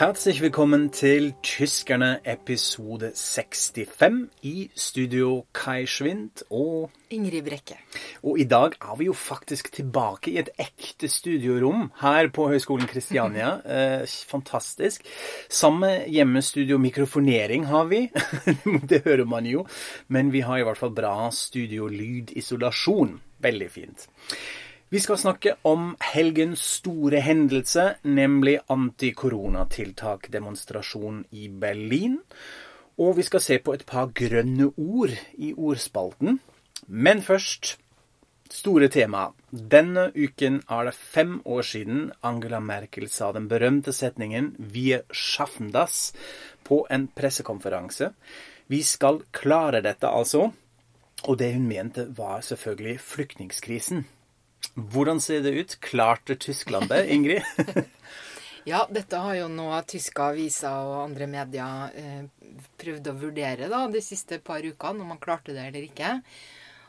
Herzlich willkommen til Tyskerne episode 65 i studio Kai Schwind og Ingrid Brekke. Og i dag er vi jo faktisk tilbake i et ekte studiorom her på Høgskolen Kristiania. Eh, fantastisk. Samme hjemmestudio mikrofonering har vi. det hører man jo. Men vi har i hvert fall bra studio-lydisolasjon. Veldig fint. Vi skal snakke om helgens store hendelse, nemlig antikoronatiltak-demonstrasjon i Berlin. Og vi skal se på et par grønne ord i ordspalten. Men først store tema. Denne uken er det fem år siden Angela Merkel sa den berømte setningen 'Wir schaffen das' på en pressekonferanse. Vi skal klare dette, altså. Og det hun mente, var selvfølgelig flyktningkrisen. Hvordan ser det ut? Klarte Tyskland det, Ingrid? ja, dette har jo nå tyske aviser og andre medier eh, prøvd å vurdere da, de siste par ukene, om man klarte det eller ikke.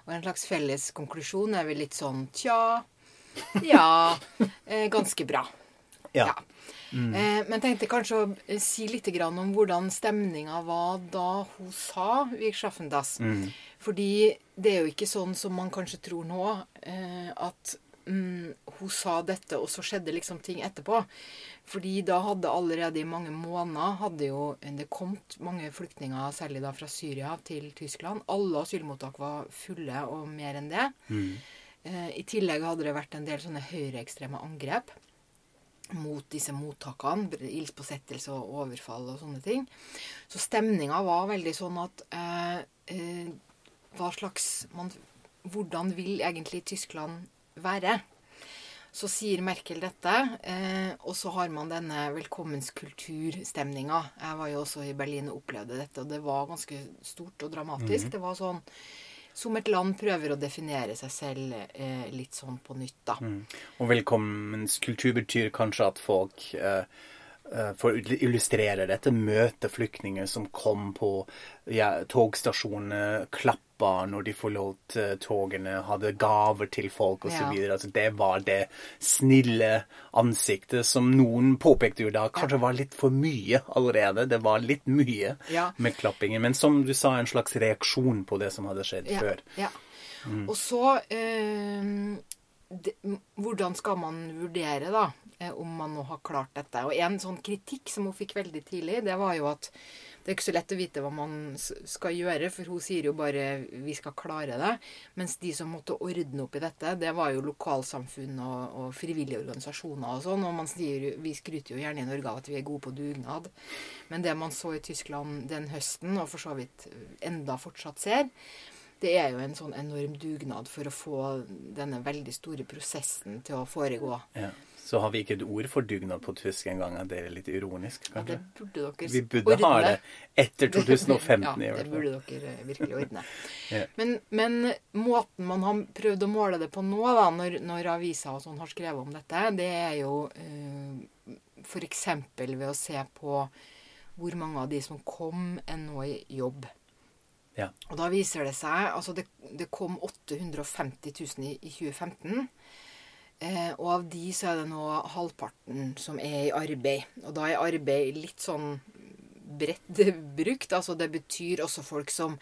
Og en slags felles konklusjon er vel litt sånn tja, ja, eh, ganske bra. Ja. ja. Mm. Eh, men tenkte kanskje å si litt om hvordan stemninga var da hun sa 'Vi Schaffendass. Mm. Fordi det er jo ikke sånn som man kanskje tror nå, eh, at mm, hun sa dette, og så skjedde liksom ting etterpå. Fordi da hadde allerede i mange måneder hadde jo det kommet mange flyktninger, særlig da fra Syria, til Tyskland. Alle asylmottak var fulle, og mer enn det. Mm. Eh, I tillegg hadde det vært en del sånne høyreekstreme angrep mot disse mottakene. Ildspåsettelse og overfall og sånne ting. Så stemninga var veldig sånn at eh, eh, Hva slags man, Hvordan vil egentlig Tyskland være? Så sier Merkel dette, eh, og så har man denne velkommenskulturstemninga. Jeg var jo også i Berlin og opplevde dette, og det var ganske stort og dramatisk. Mm. Det var sånn som et land prøver å definere seg selv eh, litt sånn på nytt, da. Mm. Og velkommenskultur betyr kanskje at folk eh, eh for å illustrere dette, møter flyktninger som kom på ja, togstasjonene, klapp jobba når de forlot uh, togene, hadde gaver til folk osv. Ja. Altså, det var det snille ansiktet som noen påpekte jo da kanskje var litt for mye allerede. Det var litt mye ja. med klappingen. Men som du sa, en slags reaksjon på det som hadde skjedd ja. før. Ja. Mm. Og så eh, det, Hvordan skal man vurdere, da, eh, om man nå har klart dette? Og en sånn kritikk som hun fikk veldig tidlig, det var jo at det er ikke så lett å vite hva man skal gjøre, for hun sier jo bare 'vi skal klare det'. Mens de som måtte ordne opp i dette, det var jo lokalsamfunn og, og frivillige organisasjoner og sånn. Og man sier, vi skryter jo gjerne i Norge av at vi er gode på dugnad. Men det man så i Tyskland den høsten, og for så vidt enda fortsatt ser, det er jo en sånn enorm dugnad for å få denne veldig store prosessen til å foregå. Ja. Så har vi ikke et ord for dugnad på tysk engang. Det er litt ironisk, kanskje? Ja, det burde dere Vi burde ordne. ha det etter 2015 ja, i hvert fall. Det burde dere eh, virkelig ordne. ja. men, men, måten man har prøvd å måle det på nå, da, når, når aviser og sånn har skrevet om dette, det er jo uh, f.eks. ved å se på hvor mange av de som kom, er nå i jobb. Ja. Og da viser det seg Altså, det, det kom 850 000 i, i 2015. Eh, og av de så er det nå halvparten som er i arbeid. Og da er arbeid litt sånn bredt brukt. Altså det betyr også folk som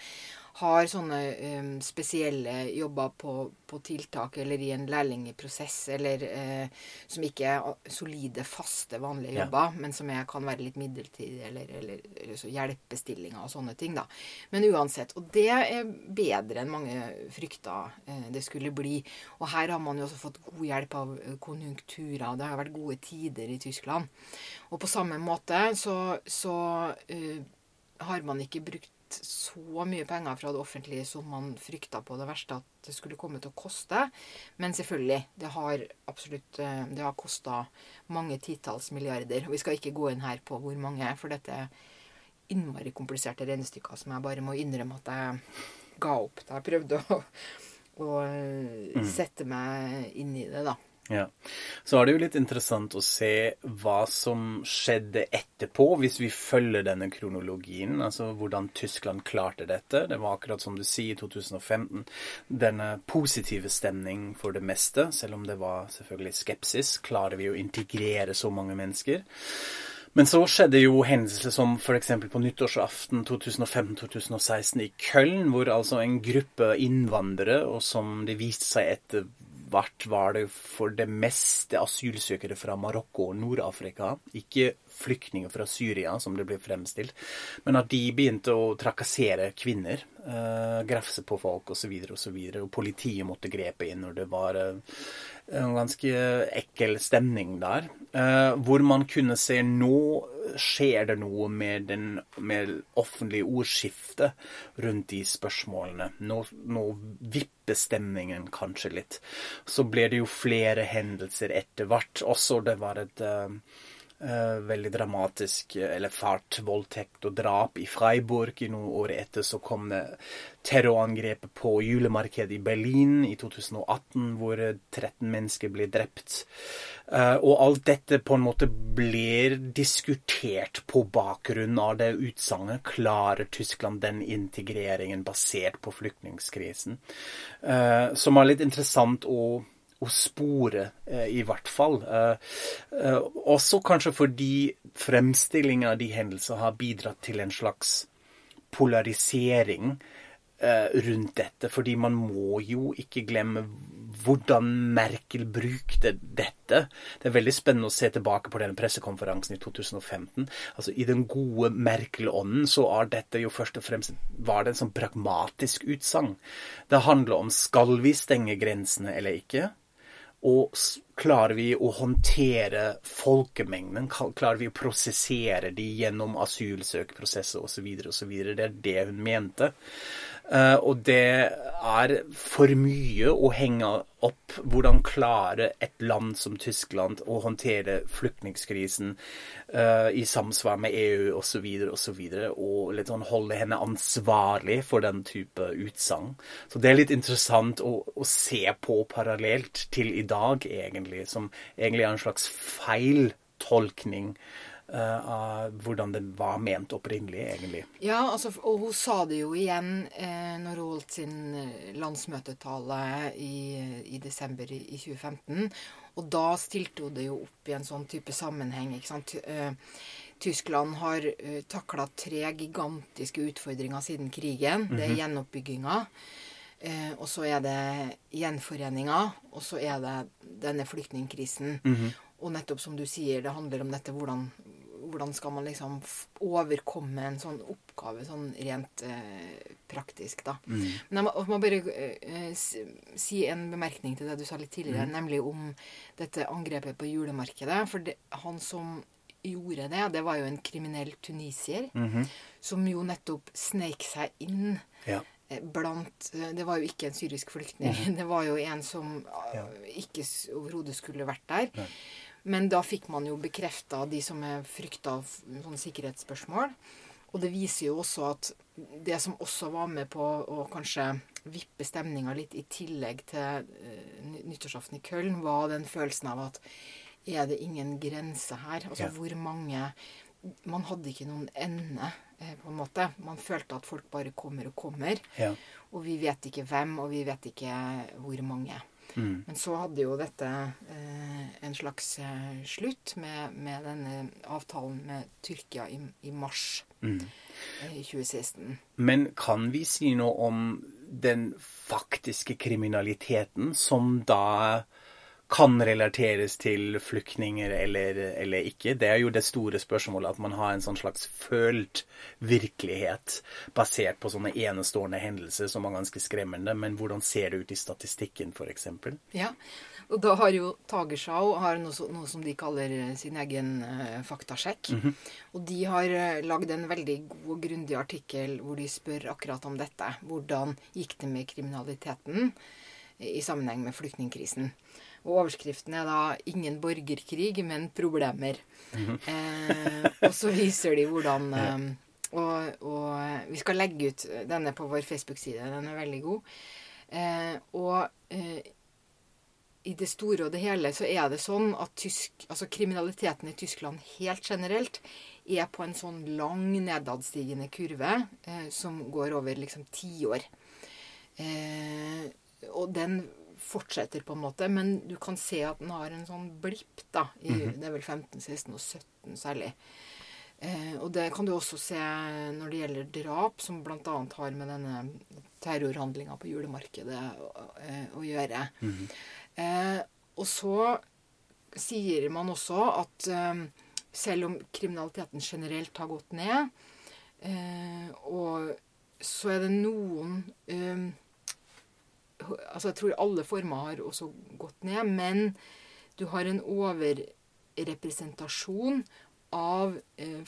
har sånne um, spesielle jobber på, på, tiltak eller i en lærlingprosess, eller uh, som ikke er solide, faste, vanlige jobber, ja. men som er, kan være litt midlertidige, eller, eller, eller hjelpestillinger og sånne ting. da. Men uansett. Og det er bedre enn mange frykta uh, det skulle bli. Og her har man jo også fått god hjelp av konjunkturer. Det har vært gode tider i Tyskland. Og på samme måte så, så uh, har man ikke brukt så mye penger fra det offentlige som man frykta på det verste at det skulle komme til å koste. Men selvfølgelig, det har absolutt eh, det har kosta mange titalls milliarder. Og vi skal ikke gå inn her på hvor mange, for dette er innmari kompliserte regnestykker som jeg bare må innrømme at jeg ga opp da jeg prøvde å, å eh, mm. sette meg inn i det, da. Ja. Så er det jo litt interessant å se hva som skjedde etterpå, hvis vi følger denne kronologien. Altså hvordan Tyskland klarte dette. Det var akkurat som du sier, i 2015. Denne positive stemning for det meste, selv om det var selvfølgelig skepsis. Klarer vi å integrere så mange mennesker? Men så skjedde jo hendelser som f.eks. på nyttårsaften 2015-2016 i Köln, hvor altså en gruppe innvandrere, og som det viste seg etter var det for det meste asylsøkere fra Marokko og Nord-Afrika, ikke flyktninger fra Syria, som det ble fremstilt, men at de begynte å trakassere kvinner, uh, grafse på folk osv., og, så videre, og politiet måtte grepe inn når det var uh, en ganske ekkel stemning der. Uh, hvor man kunne se nå skjer det noe med, den, med offentlige ordskiftet rundt de spørsmålene. Nå, nå vipper stemningen kanskje litt. Så ble det jo flere hendelser etter hvert. Også det var et uh, veldig dramatisk eller fælt voldtekt og drap i Freiburg. I noen år etter så kom det terrorangrepet på julemarkedet i Berlin i 2018, hvor 13 mennesker ble drept. Og alt dette på en måte blir diskutert på bakgrunn av det utsagnet. Klarer Tyskland den integreringen basert på flyktningkrisen? Som er litt interessant å å spore, eh, i hvert fall. Eh, eh, også kanskje fordi fremstillingen av de hendelsene har bidratt til en slags polarisering rundt dette. Fordi man må jo ikke glemme hvordan Merkel brukte dette. Det er veldig spennende å se tilbake på denne pressekonferansen i 2015. Altså I den gode Merkel-ånden så er dette jo først og fremst var det en sånn pragmatisk utsagn. Det handler om skal vi stenge grensene eller ikke. Og klarer vi å håndtere folkemengden? Klarer vi å prosessere de gjennom asylsøkeprosesser osv. osv.? Det er det hun mente. Uh, og det er for mye å henge opp hvordan klare et land som Tyskland å håndtere flyktningkrisen uh, i samsvar med EU osv. Og, og litt sånn holde henne ansvarlig for den type utsagn. Så det er litt interessant å, å, se på parallelt til i dag, egentlig, som egentlig er en slags feiltolkning Uh, av hvordan det var ment opprinnelig, egentlig. Ja, altså, og hun sa det jo igjen eh, når hun holdt sin eh, landsmøtetale i, i desember i, i, 2015. Og da stilte hun det jo opp i en sånn type sammenheng. ikke sant? Tyskland har uh, takla tre gigantiske utfordringer siden krigen. Det er mhm. gjenoppbygginga. Uh, og så er det gjenforeninga, og så er det denne flyktningkrisen. Mm -hmm. Og nettopp som du sier, det handler om dette hvordan, hvordan skal man liksom overkomme en sånn oppgave sånn rent eh, praktisk, da. Mm. Men jeg må, jeg må bare eh, si en bemerkning til det du sa litt tidligere, mm. nemlig om dette angrepet på julemarkedet. For det, han som gjorde det, det var jo en kriminell tunisier mm -hmm. som jo nettopp sneik seg inn. Ja eh, blant eh, Det var jo ikke en syrisk flyktning. Mm. Det var jo en som ja. ikke overhodet skulle vært der. Nei. Men da fikk man jo bekrefta de som er frykta sånne sikkerhetsspørsmål. Og det viser jo også at det som også var med på å kanskje vippe stemninga litt i tillegg til uh, nyttårsaften i Køln, var den følelsen av at er det ingen grense her? Altså ja. hvor mange Man hadde ikke noen ende, eh, på en måte. Man følte at folk bare kommer og kommer. Ja. Og vi vet ikke hvem, og vi vet ikke hvor mange. Mm. Men så hadde jo dette eh, en slags eh, slutt med, med, denne avtalen med Tyrkia i, i mars mm. i 2016. Men kan vi si noe om den faktiske kriminaliteten som da kan relateres til flyktninger eller, eller, ikke. Det er jo det store spørsmålet, at man har en sånn slags følt virkelighet basert på sånne enestående hendelser som er ganske skremmende. Men hvordan ser det ut i statistikken, f.eks.? Ja, og da har jo Tagershow har noe, noe, som de kaller sin egen uh, faktasjekk. Mm -hmm. Og de har uh, lagd en veldig god og grundig artikkel hvor de spør akkurat om dette. Hvordan gikk det med kriminaliteten i sammenheng med flyktningkrisen? Og overskriften er da 'Ingen borgerkrig, men problemer'. Mm -hmm. eh, og så viser de hvordan eh, og, og, vi skal legge ut denne på vår Facebook-side. Den er veldig god. Eh, og eh, i det store og det hele så er det sånn at tysk, altså kriminaliteten i Tyskland helt generelt er på en sånn lang nedadstigende kurve eh, som går over liksom tiår. Eh, og den fortsetter, på en måte. Men du kan se at den har en sånn blipp, da. I, Det er vel 15, 16 og 17 særlig. Eh, og det kan du også se når det gjelder drap, som bl.a. har med denne terrorhandlinga på julemarkedet å, eh, å gjøre. eh, og så sier man også at eh, selv om kriminaliteten generelt har gått ned, eh, og så er det noen eh, Altså, jeg tror alle former har også gått ned, men du har en overrepresentasjon av eh,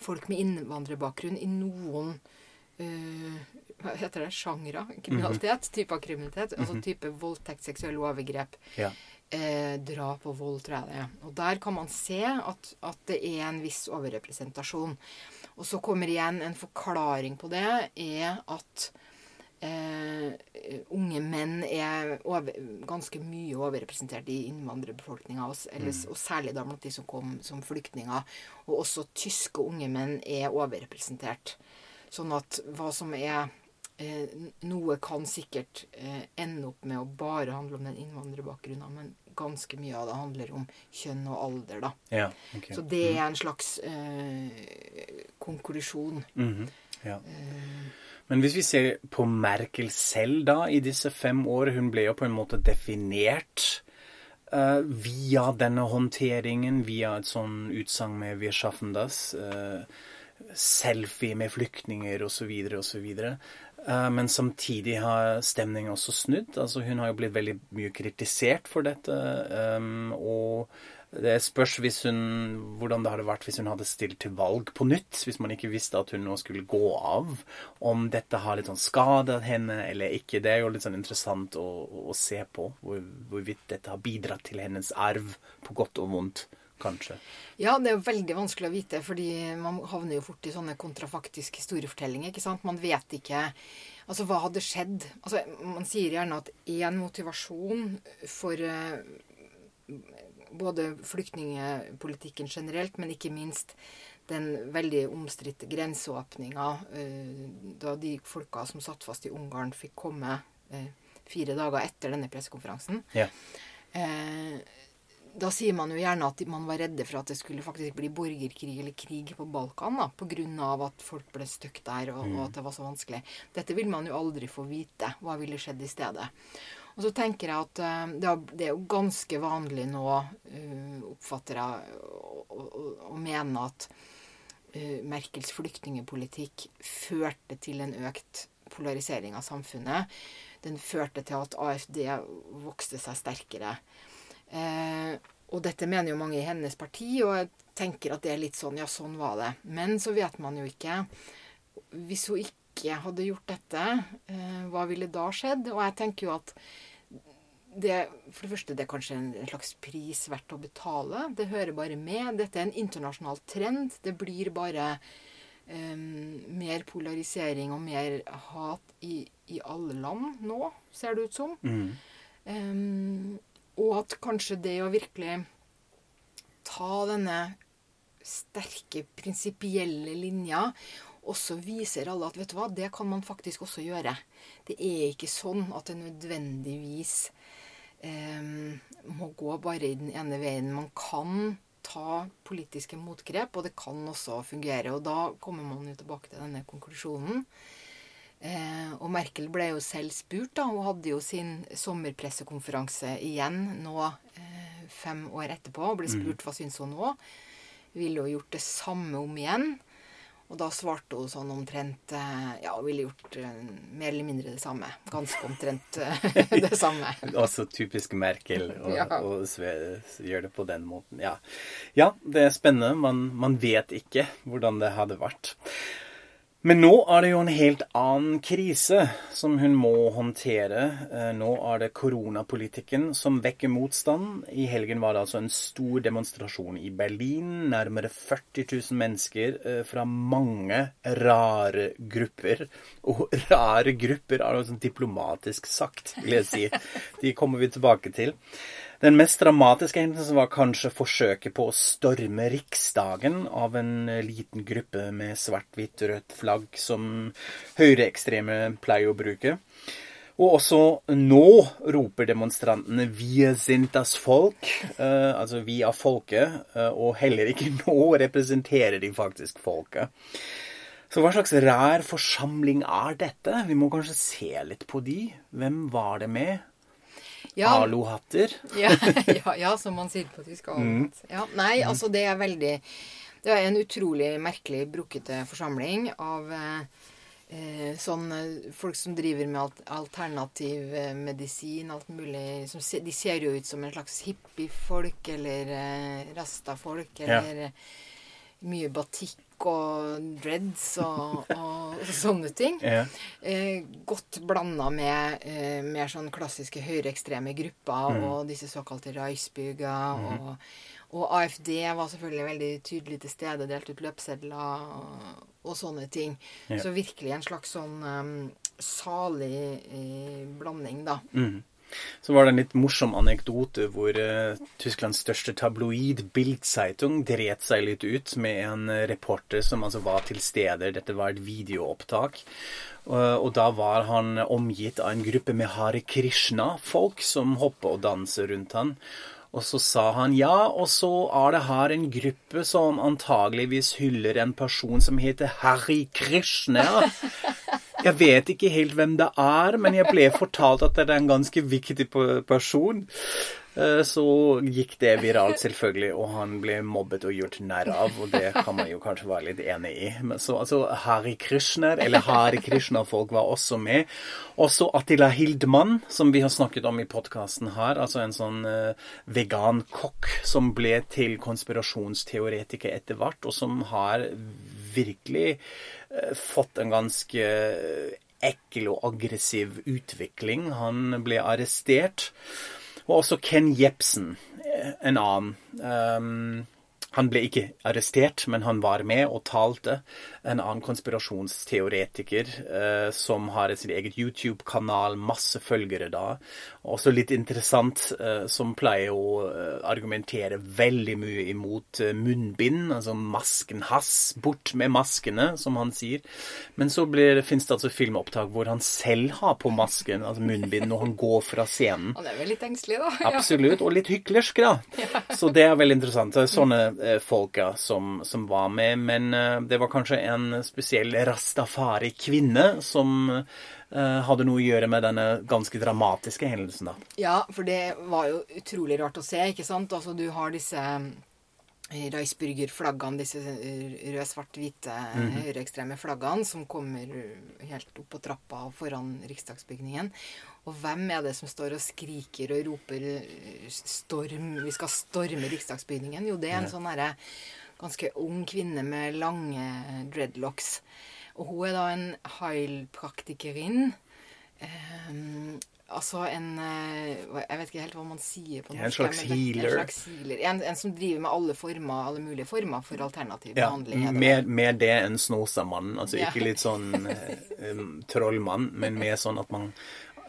folk med innvandrerbakgrunn i noen eh, hva heter det? Sjangre? Kriminalitet? Typer kriminalitet. Altså type voldtekt, seksuelle overgrep, Ja. eh, drap og vold, tror jeg det er. Og der kan man se at, at det er en viss overrepresentasjon. Og så kommer igjen en forklaring på det, er at eh, unge menn er over, ganske mye overrepresentert i innvandrerbefolkninga, s- og særlig da blant de som kom som flyktninger. Og også tyske unge menn er overrepresentert. Sånn at hva som er eh, Noe kan sikkert eh, ende opp med å bare handle om den innvandrerbakgrunnen, men ganske mye av det handler om kjønn og alder, da. Ja, okay. Så det er en slags eh, konklusjon. -hmm. ja. Men hvis vi ser på Merkel selv da, i disse fem år, hun ble jo på en måte definert uh, via denne håndteringen, via et sånn utsagn med 'Wir schaffen das', uh, selfie med flyktninger osv. osv. Uh, men samtidig har stemningen også snudd. Altså, hun har jo blitt veldig mye kritisert for dette. um, og det spørs hun, hvordan det hadde vært hvis hun hadde stilt til valg på nytt, hvis man ikke visste at hun nå skulle gå av. Om dette har litt sånn skadet henne eller ikke. Det er jo litt sånn interessant å, å se på hvor, hvorvidt dette har bidratt til hennes arv, på godt og vondt, kanskje. Ja, det er jo veldig vanskelig å vite, fordi man havner jo fort i sånne kontrafaktiske historiefortellinger. ikke sant? Man vet ikke Altså, hva hadde skjedd? Altså, Man sier gjerne at én motivasjon for eh, både flyktningepolitikken generelt, men ikke minst den veldig omstridte grenseåpninga eh, da de folka som satt fast i Ungarn, fikk komme eh, fire dager etter denne pressekonferansen. Ja. Eh, da sier man jo gjerne at man var redde for at det skulle faktisk bli borgerkrig eller krig på Balkan da, pga. at folk ble stuck der og, og at det var så vanskelig. Dette vil man jo aldri få vite. Hva ville skjedd i stedet? Og så tenker jeg at eh, det er, jo ganske vanlig nå, eh, oppfatter jeg, å, å, å mene at eh, Merkels flyktningepolitikk førte til en økt polarisering av samfunnet. Den førte til at AFD vokste seg sterkere. Og dette mener jo mange i hennes parti, og jeg tenker at det er litt sånn Ja, sånn var det. Men så vet man jo ikke. Hvis hun ikke hadde gjort dette, eh, hva ville da skjedd? Og jeg tenker jo at det, for det første, det er kanskje en, slags pris verdt å betale. Det hører bare med. Dette er en internasjonal trend. Det blir bare eh, mer polarisering og mer hat i, i alle land nå, ser det ut som. Mm. Ehm, og at kanskje det å virkelig ta denne sterke, prinsipielle linja også viser alle at vet du hva, det kan man faktisk også gjøre. Det er ikke sånn at det nødvendigvis eh, må gå bare i den ene veien. Man kan ta politiske motgrep, og det kan også fungere. Og da kommer man jo tilbake til denne konklusjonen. Eh, og Merkel ble jo selv spurt, da. Hun hadde jo sin sommerpressekonferanse igjen nå eh, fem år etterpå. Og ble spurt hva syns hun nå. Ville jo gjort det samme om igjen? Og da svarte hun sånn omtrent eh, Ja, hun ville gjort eh, mer eller mindre det samme. Ganske omtrent eh, det samme. Også typisk Merkel å Ja. gjøre det på den måten. Ja. ja, det er spennende. Man, man vet ikke hvordan det hadde vært. Men nå er det jo en helt annen krise som hun må håndtere. Eh, Nå er det koronapolitikken som vekker motstand. I helgen var det altså en stor demonstrasjon i Berlin. Nærmere 40 000 mennesker eh, fra mange rare grupper. Og rare grupper er noe sånn diplomatisk sagt, vil jeg si. De kommer vi tilbake til. Den mest dramatiske hendelsen var kanskje forsøket på å storme Riksdagen av en liten gruppe med svart-hvitt-rødt flagg som høyreekstreme pleier å bruke. Og også nå roper demonstrantene 'Vi sind das Folk', eh, altså 'vi er folket', eh, og heller ikke nå representerer de faktisk folket. Så hva slags rar forsamling er dette? Vi må kanskje se litt på de. Hvem var det med? Ja, Alohatter. ja, ja, ja, som man sier på tysk. Mm. Ja, nei, altså det er veldig Det er en utrolig merkelig brukete forsamling av eh, eh, sånn eh, folk som driver med alt, alternativ eh, medisin, alt mulig som, De ser jo ut som en slags hippiefolk eller eh, rastafolk eller ja. mye batikk og dreads og, og sånne ting. Ja. Eh, godt blanda med eh, mer sånn klassiske høyreekstreme grupper og disse såkalte Reisbüger. og, og AFD var selvfølgelig veldig tydelig til stede, delte ut løpsedler og, og sånne ting. Ja. Så virkelig en slags sånn um, salig eh, blanding, da. Mhm. Så var det en litt morsom anekdote hvor uh, Tysklands største tabloid, Bildzeitung, dret seg litt ut med en reporter som altså var til stede. Dette var et videoopptak. Uh, og da var han omgitt av en gruppe med Hare Krishna-folk som hopper og danser rundt han. Og så sa han ja, og så er det her en gruppe som antageligvis hyller en person som heter Harry Krishna. Jeg vet ikke helt hvem det er, men jeg ble fortalt at det er en ganske viktig person. Eh, Så gikk det viralt, selvfølgelig, og han ble mobbet og gjort narr av, og det kan man jo kanskje være litt enig i. Men så altså, Hari Krishner, eller Hari Krishna-folk var også med. Også Attila Hildmann, som vi har snakket om i podkasten her, altså en sånn uh, vegan kokk som ble til konspirasjonsteoretiker etter hvert, og som har virkelig fått en ganske ekkel og aggressiv utvikling. Han ble arrestert. Og også Ken Jepsen, eh, en annen. Um, han ble ikke arrestert, men han var med og talte. En annen konspirasjonsteoretiker eh, som har sin eget YouTube-kanal, masse følgere da. Også litt interessant, eh, som pleier å eh, argumentere veldig mye imot eh, munnbind, altså masken hans. Bort med maskene, som han sier. Men så fins det altså filmopptak hvor han selv har på masken, altså munnbind, når han går fra scenen. Han er vel litt engstelig, da. Absolutt, og litt hyklersk, da. Så det er veldig interessant. Er sånne eh, folk ja, som, som var med. Men eh, det var kanskje en spesiell rastafari-kvinne som eh, hadde noe å gjøre med denne ganske dramatiske hendelsen, da. Ja, for det var jo utrolig rart å se, ikke sant? Altså, du har disse Reisburger-flaggene, disse røde, rød, svart, hvite Mhm. høyreekstreme flaggene som kommer helt opp på trappa foran riksdagsbygningen. Og hvem er det som står og skriker og roper eh, 'storm', vi skal storme riksdagsbygningen? Jo, det er en sånn herre ganske ung kvinne med lange dreadlocks. Og hun er da en heilpraktikerinn, altså en eh, Jeg vet ikke helt hva man sier på En norsk. slags healer. En slags healer. En, en som driver med alle former, alle mulige former for alternativ Ja, behandling. er mer, mer det enn Snåsamannen. Altså Ja. ikke litt sånn eh, um, trollmann, men mer sånn at man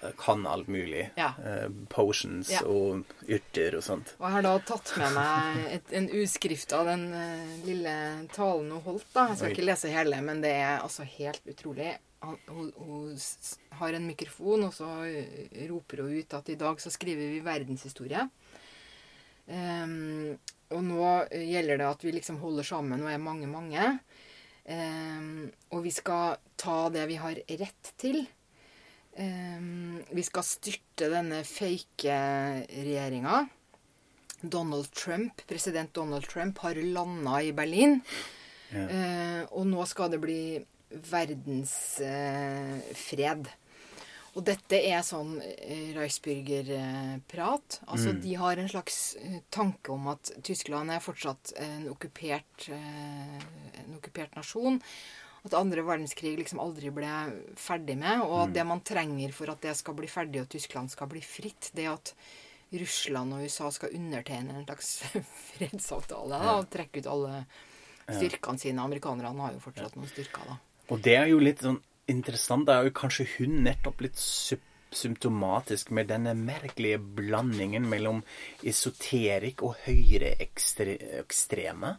eh, kan alt mulig. Ja. Uh, potions og urter og sånt. Og jeg har da tatt med meg et, en uskrift av den uh, lille talen hun holdt. da. Jeg skal Oi. ikke lese hele, men det er altså helt utrolig. Han, hun, hun har en mikrofon, og så eh, roper hun ut at i dag så skriver vi verdenshistorie. Um, og nå eh, gjelder det at vi liksom holder sammen og er mange, mange. Um, og vi skal ta det vi har rett til. Um, vi skal styrte denne fake regjeringa. Donald Trump, president Donald Trump har landa i Berlin. Ja. Uh, og nå skal det bli verdensfred. Fred. og dette er sånn eh, Reisbürger-prat. Altså, De har en slags eh, tanke om at Tyskland er fortsatt en okkupert, eh, en okkupert nasjon. At andre verdenskrig liksom aldri ble ferdig med. Og at det man trenger for at det skal bli ferdig og Tyskland skal bli fritt, det er at Russland og USA skal undertegne en slags fredsavtale da, og trekke ut alle styrkene sine. Amerikanerne har jo fortsatt noen styrker, da. Og det er jo litt sånn interessant. Det er jo kanskje hun nettopp litt symptomatisk med denne merkelige blandingen mellom esoterikk og høyreekstreme.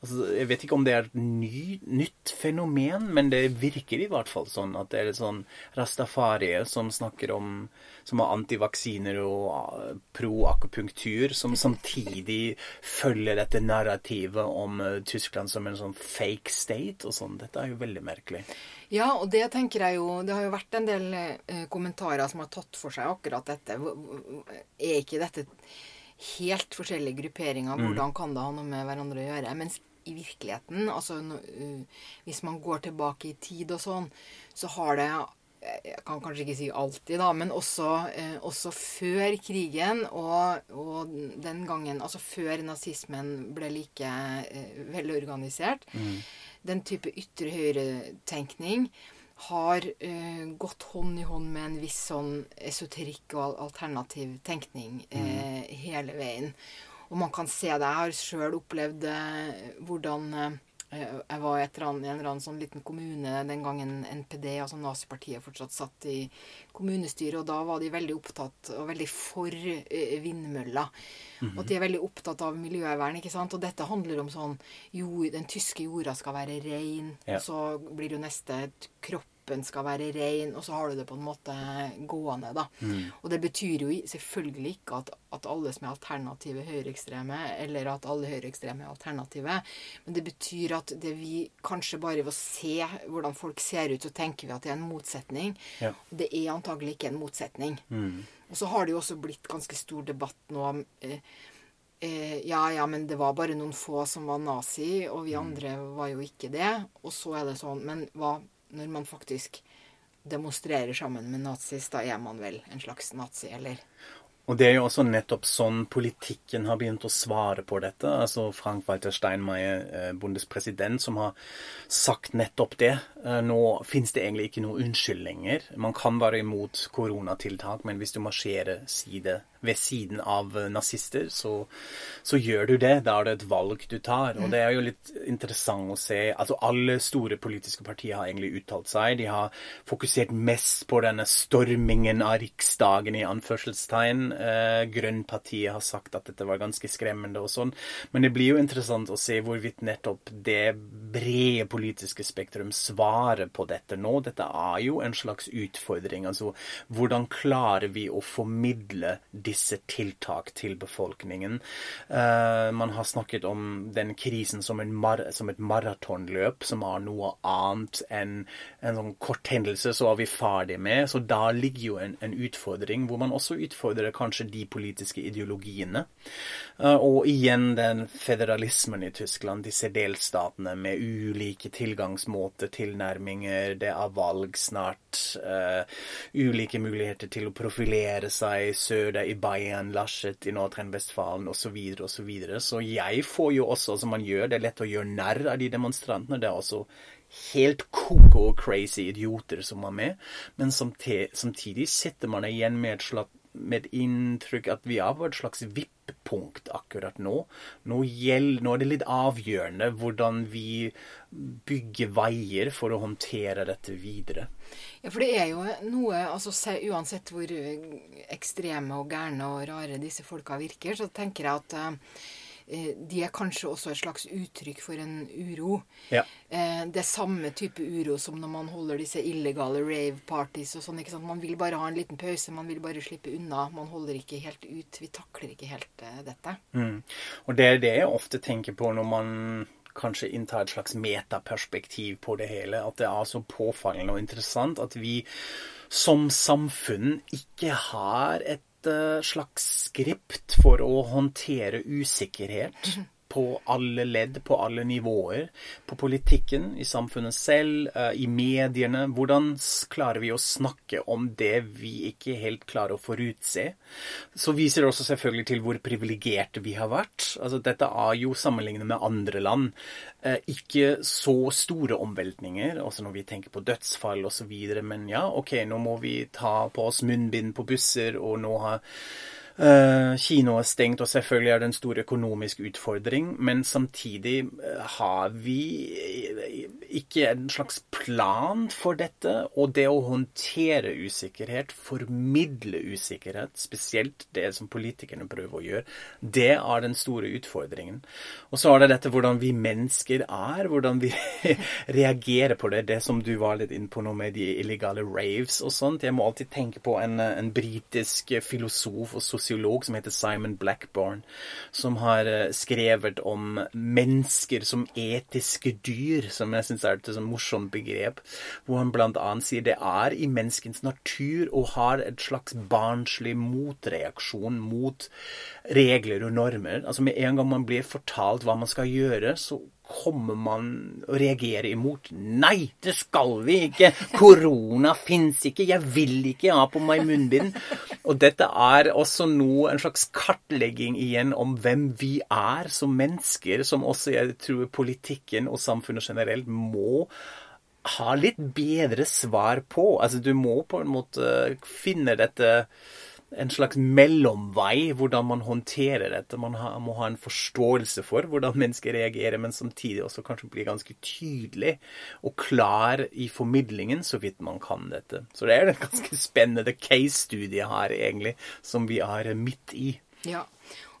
Altså, jeg vet ikke om det er et ny, nytt fenomen, men det virker i hvert fall sånn at det er sånn rastafarie som snakker om som har antivaksiner og uh, pro-akupunktur, som samtidig følger dette narrativet om uh, Tyskland som en sånn fake state og sånn. Dette er jo veldig merkelig. Ja, og det tenker jeg jo Det har jo vært en del eh, kommentarer som har tatt for seg akkurat dette. Er ikke dette helt forskjellige grupperinger? Mm. Hvordan kan det ha noe med hverandre å gjøre? Mens i virkeligheten, altså hvis man går tilbake i tid og sånn, så har det jeg kan kanskje ikke si alltid, da, men også, eh, også før krigen og, og, den gangen Altså før nazismen ble like eh, velorganisert. Mm den type ytre høyre-tenkning har eh, gått hånd i hånd med en viss sånn esoterikk og alternativ tenkning mm. hele veien. Og man kan se det. Jeg har sjøl opplevd uh, hvordan Eh, jeg var i en eller annen sånn liten kommune den gangen NPD, altså Nazipartiet, fortsatt satt i kommunestyret. Og da var de veldig opptatt og veldig for eh, vindmøller. Mm -hmm. Og de er veldig opptatt av miljøvern. ikke sant? Og dette handler om sånn jo, Den tyske jorda skal være rein. Ja. Så blir jo neste kropp kroppen skal være ren, og så har du det på en måte gående. da. Mm. Og det betyr jo selvfølgelig ikke at, at alle som er alternative, høyreekstreme, eller at alle høyreekstreme er alternative, men det betyr at det vi kanskje bare ved å se hvordan folk ser ut, så tenker vi at det er en motsetning. Ja. Det er antagelig ikke en motsetning. Mm. Og så har det jo også blitt ganske stor debatt nå om eh, Eh, ja, ja, men det var bare noen få som var nazi, og vi mm. andre var jo ikke det. Og så er det sånn Men hva når man faktisk demonstrerer sammen med nazis, da er man vel en slags nazi, eller? Og det er jo også nettopp sånn politikken har begynt å svare på dette. Altså Frank-Walter Steinmeier, eh, bondespresident, som har sagt nettopp det. Eh, nå finnes det egentlig ikke noe unnskyldninger. Man kan være imot koronatiltak, men hvis du marsjerer side ved siden av nazister, så, så, gjør du det. Da er det et valg du tar. Og det er jo litt interessant å se. Altså alle store politiske partier har egentlig uttalt seg. De har fokusert mest på denne stormingen av Riksdagen i anførselstegn. Eh, Grønnpartiet har sagt at dette var ganske skremmende og sånn. Men det blir jo interessant å se hvorvidt nettopp det brede politiske spektrum svarer på dette nå. Dette er jo en slags utfordring. Altså hvordan klarer vi å formidle disse tiltak til befolkningen. Uh, man har snakket om den krisen som, mar som et maratonløp, som er noe annet enn en sånn kort hendelse, så er vi ferdig med. Så da ligger jo en, en utfordring, hvor man også utfordrer kanskje de politiske ideologiene. Uh, og igjen den federalismen i Tyskland, disse delstatene med ulike tilgangsmåter, tilnærminger, det er valg snart, uh, ulike muligheter til å profilere seg, søde Bayern, Laschet i Nordrhein-Westfalen osv. osv. Så, videre. så jeg får jo også, som man gjør, det er lett å gjøre narr av de demonstrantene. Det er også helt koko crazy idioter som er med. Men samtidig sitter man igjen med et slags med inntrykk at vi er på et slags vippunkt akkurat nå. Nå, gjelder, nå, er det litt avgjørende hvordan vi bygger veier for å håndtere dette videre. Ja, for det er jo noe altså Uansett hvor ekstreme og gærne og rare disse folka virker, så tenker jeg at Eh, de er kanskje også et slags uttrykk for en uro. Ja. Eh, det er samme type uro som når man holder disse illegale rave-parties og sånn. ikke sant? Man vil bare ha en liten pause, man vil bare slippe unna. Man holder ikke helt ut. Vi takler ikke helt uh, dette. Mm. Og det er det jeg ofte tenker på når man kanskje inntar et slags metaperspektiv på det hele. At det er så påfallende og interessant at vi som samfunn ikke har et slags skript for å håndtere usikkerhet på alle ledd, på alle nivåer. På politikken, i samfunnet selv, eh, i mediene. Hvordan klarer vi å snakke om det vi ikke helt klarer å forutse? Så viser det også selvfølgelig til hvor privilegerte vi har vært. Altså, dette er jo sammenlignet med andre land. Eh, ikke så store omveltninger, også når vi tenker på dødsfall osv. Men ja, OK, nå må vi ta på oss munnbind på busser, og nå har kino er stengt, og selvfølgelig er det en stor økonomisk utfordring. Men samtidig uh, har vi ikke en slags plan for dette. Og det å håndtere usikkerhet, formidle usikkerhet, spesielt det som politikerne prøver å gjøre, det er den store utfordringen. Og så er det dette hvordan vi mennesker er, hvordan vi reagerer på det. Det som du var litt inne på nå med de illegale raves og sånt. Jeg må alltid tenke på en, en britisk filosof og sosiolog sosiolog som heter Simon Blackburn, som har eh, skrevet om mennesker som etiske dyr, som jeg syns er et sånn morsomt begrep, hvor han bl.a. sier det er i menneskens natur og har et slags barnslig motreaksjon mot regler og normer. Altså Med en gang man blir fortalt hva man skal gjøre, så kommer man å reagere imot. Nei, det skal vi ikke! Korona fins ikke! Jeg vil ikke ha på meg munnbind! Og dette er også nå en slags kartlegging igjen om hvem vi er som mennesker, som også jeg tror politikken og samfunnet generelt må ha litt bedre svar på. Altså, du må på en måte finne dette en slags mellomvei hvordan man håndterer dette. Man ha, må ha en forståelse for hvordan mennesker reagerer, men samtidig også kanskje bli ganske tydelig og klar i formidlingen så vidt man kan dette. Så det er en ganske spennende case-studie her, egentlig, som vi er midt i. Ja.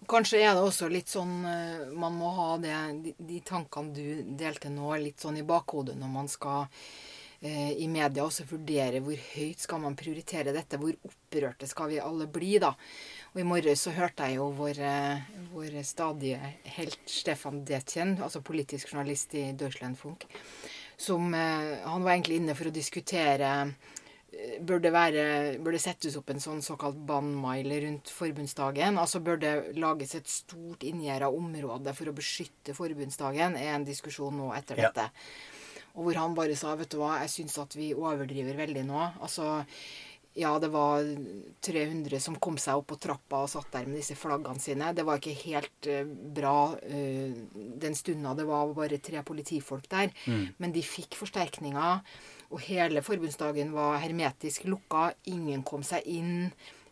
Og Kanskje er det også litt sånn eh, Man må ha det, de, de tankene du delte nå, litt sånn i bakhodet når man skal i media også vurdere hvor høyt skal man prioritere dette. Hvor opprørte skal vi alle bli, da. Og i morges så hørte jeg jo vår, eh, vår stadige helt Stefan Detjen, altså politisk journalist i Deutschlandfunk, som eh, Han var egentlig inne for å diskutere Bør det, være, bør det settes opp en sånn såkalt bannmile rundt forbundsdagen? Altså bør det lages et stort inngjerda område for å beskytte forbundsdagen? er en diskusjon nå etter ja. dette. Og hvor han bare sa vet du hva, jeg syns at vi overdriver veldig nå. Altså, ja, det var 300 som kom seg opp på trappa og satt der med disse flaggene sine. Det var ikke helt uh, bra uh, den stunda det var bare tre politifolk der. Mm. Men de fikk forsterkninger. Og hele forbundsdagen var hermetisk lukka. Ingen kom seg inn.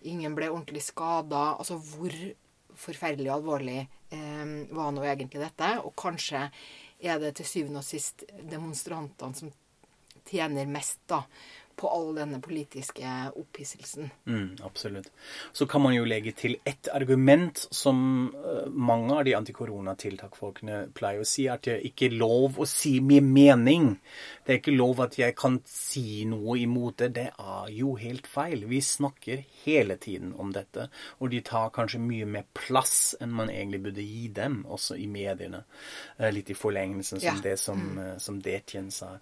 Ingen ble ordentlig skada. Altså, hvor forferdelig alvorlig eh, var nå egentlig dette? Og kanskje er det til syvende og sist demonstrantene som tjener mest da, på all denne politiske opphisselsen. Mm, absolutt. Så kan man jo legge til ett argument som uh, mange av de antikoronatiltakfolkene pleier å si, at det ikke er lov å si min mening. Det er ikke lov at jeg kan si noe imot det. Det er jo helt feil. Vi snakker hele tiden om dette, og de tar kanskje mye mer plass enn man egentlig burde gi dem, også i mediene. Uh, litt i forlengelsen som ja. det som, mm. uh, som Detjen sa.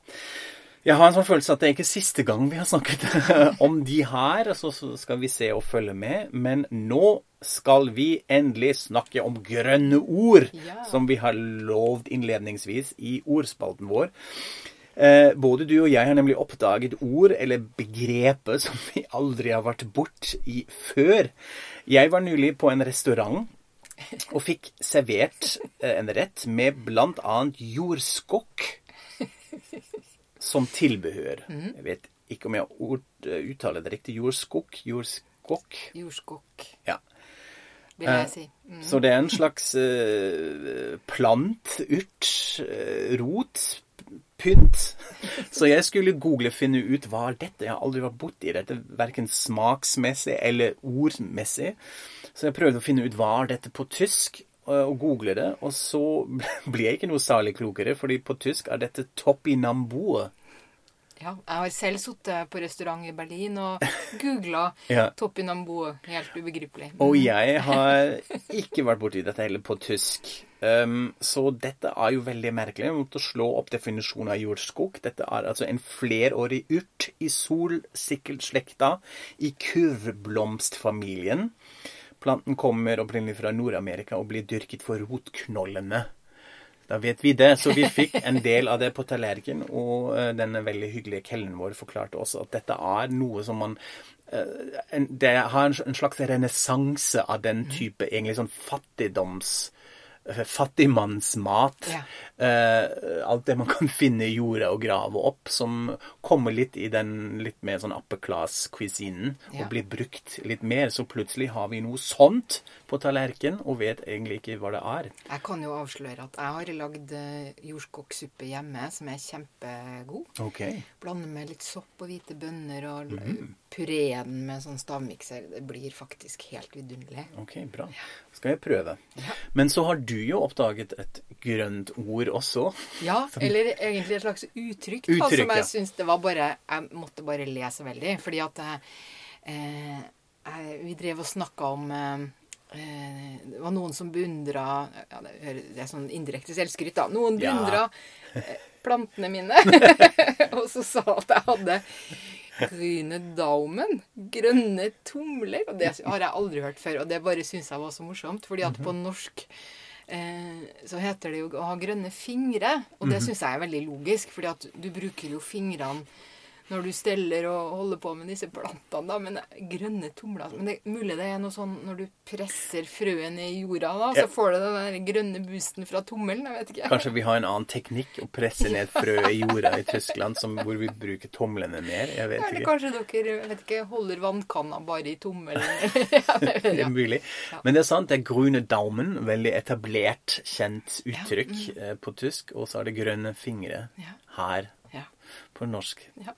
Jeg har en sånn følelse at det er ikke siste gang vi har snakket om de her. Så skal vi se og følge med. Men nå skal vi endelig snakke om grønne ord, ja. som vi har lovd innledningsvis i ordspalten vår. Eh, både du og jeg har nemlig oppdaget ord eller begrepet som vi aldri har vært borti før. Jeg var nylig på en restaurant og fikk servert eh, en rett med bl.a. jordskokk som tilbehør. Mm. Jeg vet ikke om jeg eh, uttaler det riktig. Jordskokk? Jordskokk? Jordskokk. Ja. Vil jeg si. Mm. Så det er en slags uh, plant, urt, uh, rot, pynt. Så jeg skulle google finne ut hva er dette. Jeg har aldri vært borti dette, verken smaksmessig eller ordmessig. Så jeg prøvde å finne ut hva er dette på tysk og google det, og så blir jeg ikke noe særlig klokere, fordi på tysk er dette topinambue. Ja, jeg har selv sittet på restaurant i Berlin og googla ja. topinambue. Helt ubegripelig. Og jeg har ikke vært borti dette heller på tysk. Um, så dette er jo veldig merkelig. Jeg måtte slå opp definisjonen av jordskog. Dette er altså en flerårig urt i solsikkelslekta i kurvblomstfamilien. Planten kommer opprinnelig fra Nord-Amerika og blir dyrket for rotknollene. Da vet vi det. Så vi fikk en del av det på tallerkenen. Og uh, denne veldig hyggelige kelneren vår forklarte også at dette er noe som man uh, Det har en, slags renessanse av den type egentlig sånn fattigdoms eh, fattigmannsmat. Ja. Eh, alt det man kan finne i jorda og grave opp, som kommer litt i den litt mer sånn upper class-cuisinen, Ja. og blir brukt litt mer. Så plutselig har vi noe sånt på tallerkenen, og vet egentlig ikke hva det er. Jeg kan jo avsløre at jeg har lagd eh, jordskokksuppe hjemme som er kjempegod. Ok. Blander med litt sopp og hvite bønner og Mhm. Pureen med sånn stavmikser. Det blir faktisk helt vidunderlig. Ok, bra. Skal jeg prøve. Men så har du jo oppdaget et grønt ord også. Ja, eller egentlig et slags uttrykk, da, Uttrykk, som jeg ja. syns det var bare Jeg måtte bare lese veldig, fordi at eh, eh, Vi drev og snakka om eh, eh, Det var noen som beundra ja, det, er sånn indirekte selvskryt, da. Noen Ja. beundra ja. plantene mine. og så sa at jeg hadde grüne daumen. Grønne tomler. Og det har jeg aldri hørt før. Og det bare syns jeg var så morsomt. fordi at på norsk eh, så heter det jo å ha grønne fingre. Og det syns jeg er veldig logisk, fordi at du bruker jo fingrene når du steller og holder på med disse plantene, da. Men grønne tomler Men det er mulig det er noe sånn når du presser frøen i jorda, da, Ja. så får du den der grønne boosten fra tommelen. Jeg vet ikke. Kanskje vi har en annen teknikk å presse ned frø i jorda i Tyskland som, hvor vi bruker tomlene mer? Jeg vet Eller ikke. kanskje dere jeg vet ikke, holder vannkanna bare i tommelen? Ja, det- Det er mulig. Ja. Men det er sant, det er grune daumen. Veldig etablert, kjent uttrykk eh, på tysk. Og så er det grønne fingre Ja. her Ja. På norsk. Ja.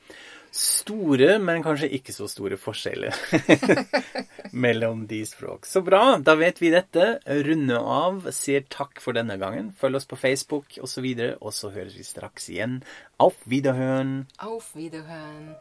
Store, men kanskje ikke så store forskjeller mellom de språk. Så bra, da vet vi dette. Runde av. Sier takk for denne gangen. Følg oss på Facebook osv. Og, så videre, og så høres vi straks igjen. Auf Wiederhören. Auf Wiederhören.